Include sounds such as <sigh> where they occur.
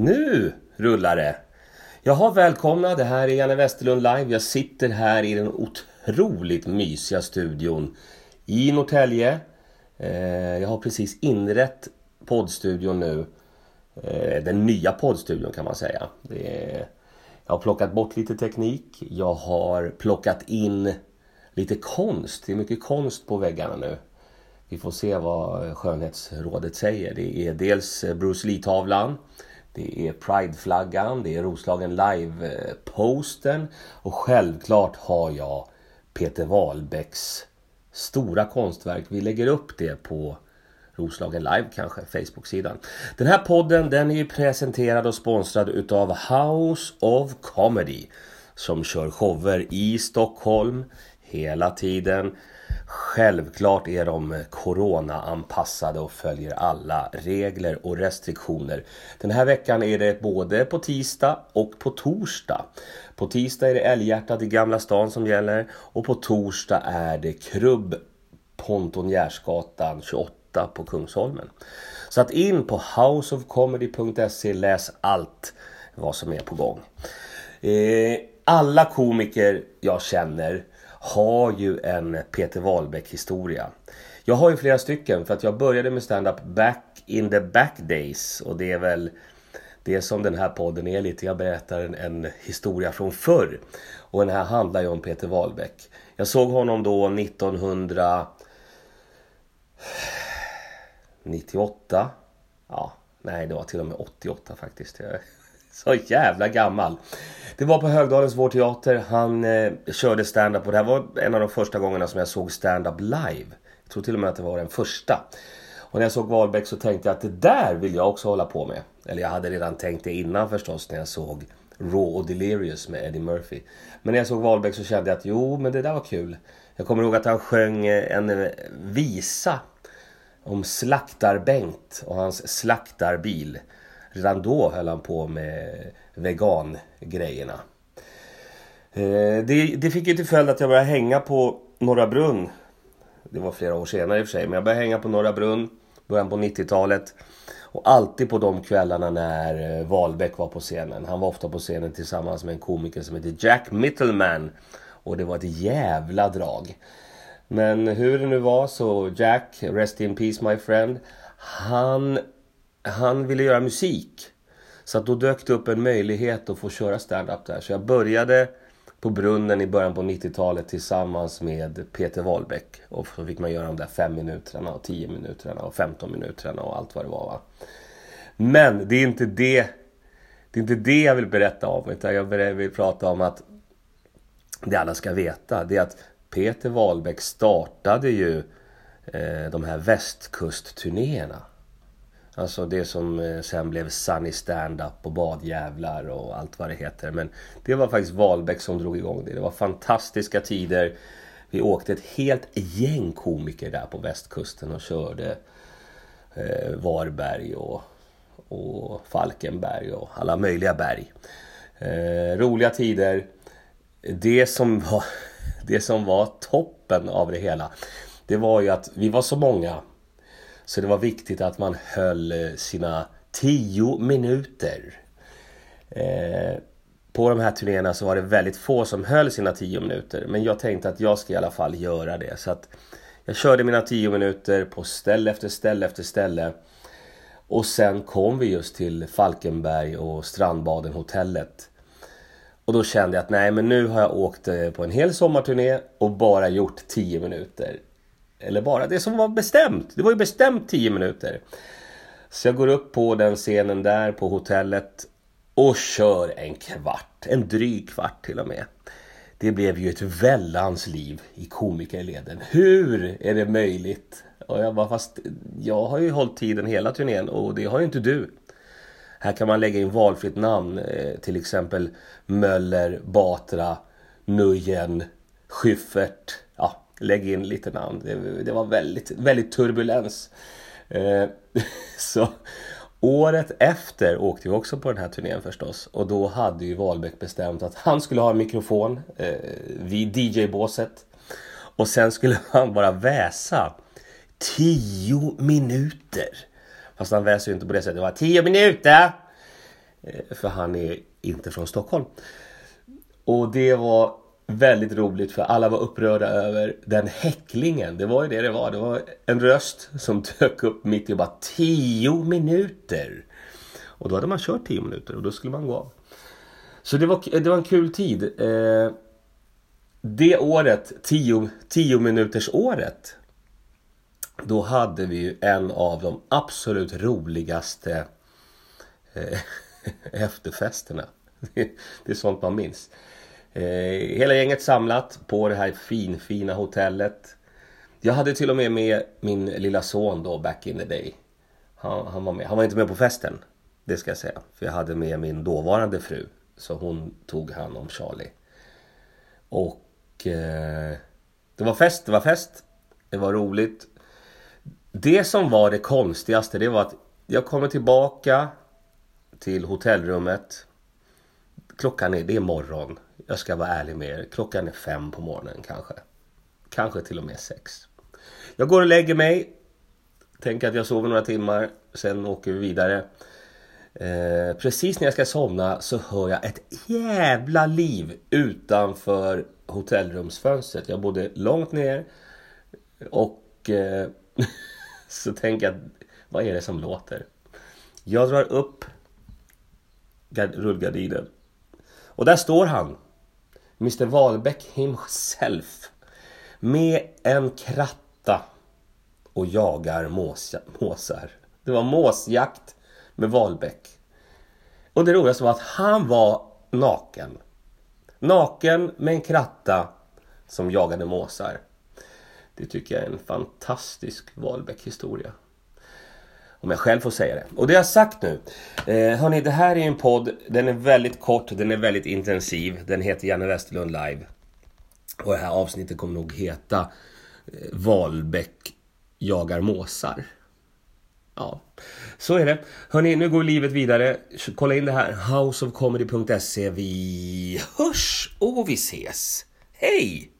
Nu rullar det! Jaha, välkomna. Det här är Janne Westerlund live. Jag sitter här i den otroligt mysiga studion i Norrtälje. Eh, jag har precis inrett poddstudion nu. Eh, den nya poddstudion kan man säga. Jag har plockat bort lite teknik. Jag har plockat in lite konst. Det är mycket konst på väggarna nu. Vi får se vad skönhetsrådet säger. Det är dels Bruce Lee-tavlan. Det är Pride-flaggan, det är Roslagen Live-posten och självklart har jag Peter Wahlbecks stora konstverk. Vi lägger upp det på Roslagen Live kanske, Facebook-sidan. Den här podden den är ju presenterad och sponsrad utav House of Comedy som kör shower i Stockholm hela tiden. Självklart är de corona-anpassade och följer alla regler och restriktioner. Den här veckan är det både på tisdag och på torsdag. På tisdag är det Älghjärtat i Gamla stan som gäller och på torsdag är det Krubb Pontonjärsgatan 28 på Kungsholmen. Så att in på houseofcomedy.se läs allt vad som är på gång. Eh, alla komiker jag känner har ju en Peter Wahlbeck historia. Jag har ju flera stycken för att jag började med stand-up back in the back days och det är väl det som den här podden är lite. Jag berättar en, en historia från förr. Och den här handlar ju om Peter Wahlbeck. Jag såg honom då 1998. Ja, nej det var till och med 88 faktiskt. Så jävla gammal. Det var på Högdalens Vår Teater. Han eh, körde stand-up och det här var en av de första gångerna som jag såg stand-up live. Jag tror till och med att det var den första. Och när jag såg Wahlbeck så tänkte jag att det där vill jag också hålla på med. Eller jag hade redan tänkt det innan förstås när jag såg Raw och Delirious med Eddie Murphy. Men när jag såg Wahlbeck så kände jag att jo, men det där var kul. Jag kommer ihåg att han sjöng eh, en eh, visa om Slaktar-Bengt och hans slaktarbil. Redan då höll han på med vegangrejerna. Eh, det, det fick ju till följd att jag började hänga på Norra Brunn. Det var flera år senare i och för sig. Men jag började hänga på Norra Brunn. Början på 90-talet. Och alltid på de kvällarna när eh, Wahlbeck var på scenen. Han var ofta på scenen tillsammans med en komiker som heter Jack Mittelman. Och det var ett jävla drag. Men hur det nu var så Jack, rest in peace my friend. Han han ville göra musik. Så att då dök det upp en möjlighet att få köra stand-up där. Så jag började på Brunnen i början på 90-talet tillsammans med Peter Wahlbeck. Och så fick man göra de där 5 minuterna och 10 minuterna och 15 minuterna och allt vad det var. Va? Men det är inte det det är inte det jag vill berätta om. Utan jag vill prata om att det alla ska veta. Det är att Peter Wahlbeck startade ju eh, de här västkustturnéerna. Alltså det som eh, sen blev Sunny Stand-Up och Badjävlar och allt vad det heter. Men det var faktiskt Wahlbeck som drog igång det. Det var fantastiska tider. Vi åkte ett helt gäng komiker där på västkusten och körde eh, Varberg och, och Falkenberg och alla möjliga berg. Eh, roliga tider. Det som, var, <laughs> det som var toppen av det hela det var ju att vi var så många så det var viktigt att man höll eh, sina 10 minuter. Eh, på de här turnéerna så var det väldigt få som höll sina 10 minuter. Men jag tänkte att jag ska i alla fall göra det. Så att jag körde mina 10 minuter på ställe efter ställe efter ställe. Och sen kom vi just till Falkenberg och Strandbaden hotellet. Och då kände jag att nej men nu har jag åkt eh, på en hel sommarturné och bara gjort 10 minuter. Eller bara det som var bestämt. Det var ju bestämt 10 minuter. Så jag går upp på den scenen där på hotellet och kör en kvart. En dryg kvart till och med. Det blev ju ett vällans liv i komikerleden. Hur är det möjligt? Och jag bara, fast jag har ju hållit tiden hela turnén och det har ju inte du. Här kan man lägga in valfritt namn. Eh, till exempel Möller, Batra, Nujen, Schyffert. Ja, lägg in lite namn. Det, det var väldigt, väldigt turbulens. Eh, <laughs> så året efter åkte vi också på den här turnén förstås. Och då hade ju Wahlbeck bestämt att han skulle ha en mikrofon eh, vid DJ-båset. Och sen skulle <laughs> han bara väsa 10 minuter. Fast han väser ju inte på det sättet. Det var 10 minuter! Eh, för han är inte från Stockholm. Och det var väldigt roligt för alla var upprörda över den häcklingen. Det var ju det det var. Det var en röst som dök upp mitt i bara 10 minuter. Och då hade man kört 10 minuter och då skulle man gå av. Så det var, det var en kul tid. Eh, det året, 10, 10 minuters året. Då hade vi ju en av de absolut roligaste eh, <laughs> efterfesterna. Det är sånt man minns. Eh, hela gänget samlat på det här finfina hotellet. Jag hade till och med med min lilla son då back in the day. Han, han, var med. Han var inte med på festen. Det ska jag säga. För jag hade med min dåvarande fru. Så hon tog hand om Charlie. Och eh, det var fest, det var fest. Det var roligt. Det som var det konstigaste det var att jag kommer tillbaka till hotellrummet. Klockan är, det är morgon. Jag ska vara ärlig med er. Klockan är fem på morgonen kanske. Kanske till och med sex. Jag går och lägger mig. Tänker att jag sover några timmar. Sen åker vi vidare. Eh, precis när jag ska somna så hör jag ett jävla liv utanför hotellrumsfönstret. Jag bodde långt ner och eh, <laughs> så tänker jag, vad är det som låter? Jag drar upp rullgardinen och där står han. Mr Wahlbeck himself. Med en kratta och jagar måsar. Det var måsjakt med Wahlbeck. Och det roligaste var att han var naken. Naken med en kratta som jagade måsar. Det tycker jag är en fantastisk Wahlbeck-historia. Om jag själv får säga det. Och det jag sagt nu. Eh, hörni, det här är en podd. Den är väldigt kort, den är väldigt intensiv. Den heter Janne Westerlund live. Och det här avsnittet kommer nog heta eh, Wahlbeck jagar måsar. Ja, så är det. Hörni, nu går livet vidare. Kolla in det här. Houseofcomedy.se. Vi hörs och vi ses. Hej!